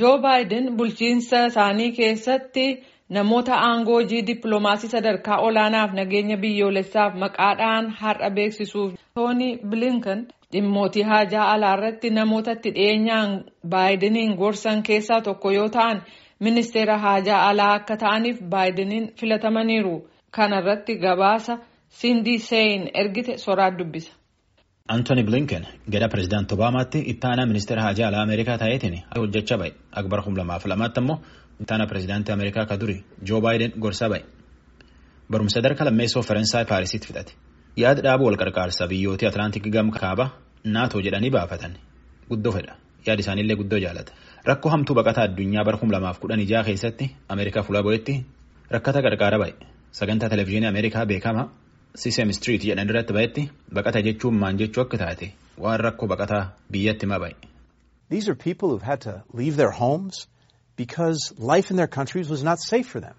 Joo Baayiden bulchiinsa isaanii keessatti namoota aangoo hojii dippiloomaasii sadarkaa olaanaaf nageenya biyyoolessaaf maqaadhaan har'a beeksisuuf Tooni Bilinkan dhimmootii haajaa alaa irratti namoota itti dhiyeenyaan Baayidiniin gorsan keessaa tokko yoo ta'an ministeera haajaa alaa akka ta'aniif Baayidiniin filatamaniiru. Kana irratti gabaasa Sindii Sein ergite soraat dubbisa. Antooni Bilinken gara pireezidaantii Obaamaatti itti aanaa ministeera haajaa alaa Ameerikaa ta'eetiin hojjechaa ba'e. Akbar kum lamaaf lamaatti immoo itti aanaa pireezidaantii Ameerikaa ka duri Joo Baayiden gorsaa ba'e. Barumsa sadarkaa lammeessoo Faransaay Paarisitti fixate. Yaada dhaabuu wal qarqaarsa biyyoota Atlaantik gam kaaba naatoo jedhanii baafatan. Guddoo fedha. Yaadi isaaniillee guddoo jaalata. Rakkoo hamtuu baqataa addunyaa bara kum lamaaf kudhan ijaa keessatti Ameerikaa fuula bo'etti rakkata qarqaara ba'e. Sagantaa televezyiinii Ameerikaa beekamaa Sisem Street jedhan irratti ba'etti baqata jechuun maan jechuu akka taate waan rakkoo baqataa biyyatti hima ba'e. These are people who've had to leave their homes because life in their countries was not safe for them.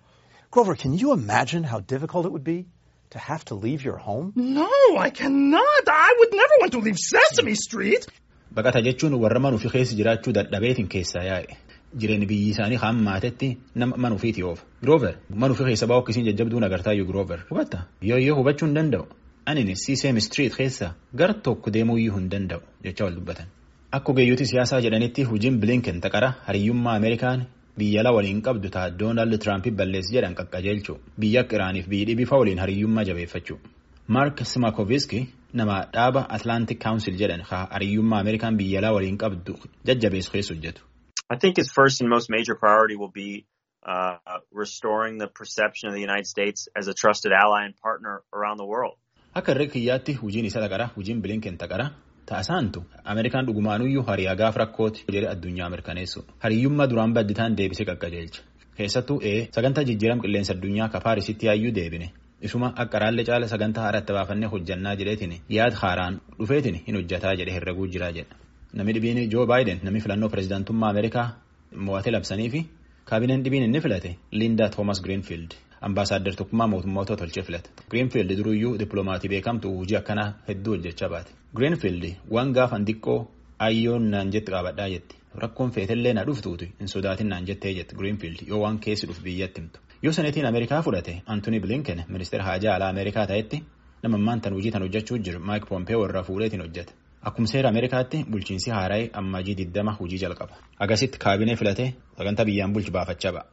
Grover, can you imagine how difficult it would be to have to leave your home? No, I cannot. I would never want to leave Sesame Street. Baqata jechuun warra manuufi keessa jiraachuu dadhabeetiin keessaa yaa'e. Jireenyi biyyi isaanii hammaatetti nama manuufiiti oofa. Giroover manuufi keessa baa'u akkasiin jajjabduun agartaayyuu Giroover. Hubatta yoo yoo hubachuu hin danda'u. Ani Sisem Street keessa gara tokko deemuuyyuu hin danda'u jecha wal dubbatan. Akka ogeeyyooti siyaasaa jedhanitti hojiin Bilinken taqara hariyyummaa Ameerikaan biyya ala waliin qabdu ta'a Doonaald Tiraamp balleessi jedhan qaqqajeelchu biyya akka Iraaniif biyyi dhibifa waliin hariyyummaa jabeeffachuu. Mark Simakoviski nama dhaaba Atlantic Council jedhan hariyyummaa Ameerikaan biyya alaa waliin qabdu jajjabeessu keessa hojjetu. I think its first and most major priority will be uh, restoring the perception of the United States as a trusted ally and partner around the world. Akka irree kiyyaatti hojiin isa taqara hojiin Bilinken taqara ta'asaantu Ameerikaan dhugumaanuyyuu hariyaa gaaf rakkooti jedhe addunyaa mirkaneessu hariyyummaa duraan badditaan deebisee qaqqajeelcha keessattuu ee sagantaa jijjiiram qilleensa addunyaa ka Paarisitti yaayyuu deebine isuma akka caala sagantaa haaraatti baafannee hojjannaa jedheetiin yaad haaraan dhufeetiin hin hojjataa jedhe herreguu jiraa jedha. Namni dhibiin Joo Baayiden namni filannoo pireezidaantummaa Ameerikaa mo'atee labsanii fi kaabineen dhibiin inni filate Linda Thomas Greenfield ambaasaaddar tokkummaa mootummoota tolchee filate. Greenfield duruyyuu dippiloomaatii beekamtu hojii akkanaa hedduu hojjechaa baate. Greenfield waan gaafan xiqqoo ayyoon naan jetti qabadhaa jetti. Rakkoon feetellee na dhuftuuti hin sodaatin naan jettee jetti Greenfield yoo waan keessi dhufu biyyatti himtu. Yoo seneetiin Ameerikaa fudhate Anthony Blinken ministeera haajaa alaa Ameerikaa ta'etti nama ammaan tan hojii tan hojjechuu jiru Mike Pompeo irraa fuudheetiin hojjeta. Akkuma seera Ameerikaatti bulchiinsi haaraa'ee ammajii 20 hojii jalqaba. Agasitti kaabinee filatee sagantaa biyyaan bulchu baafachaa ba'a.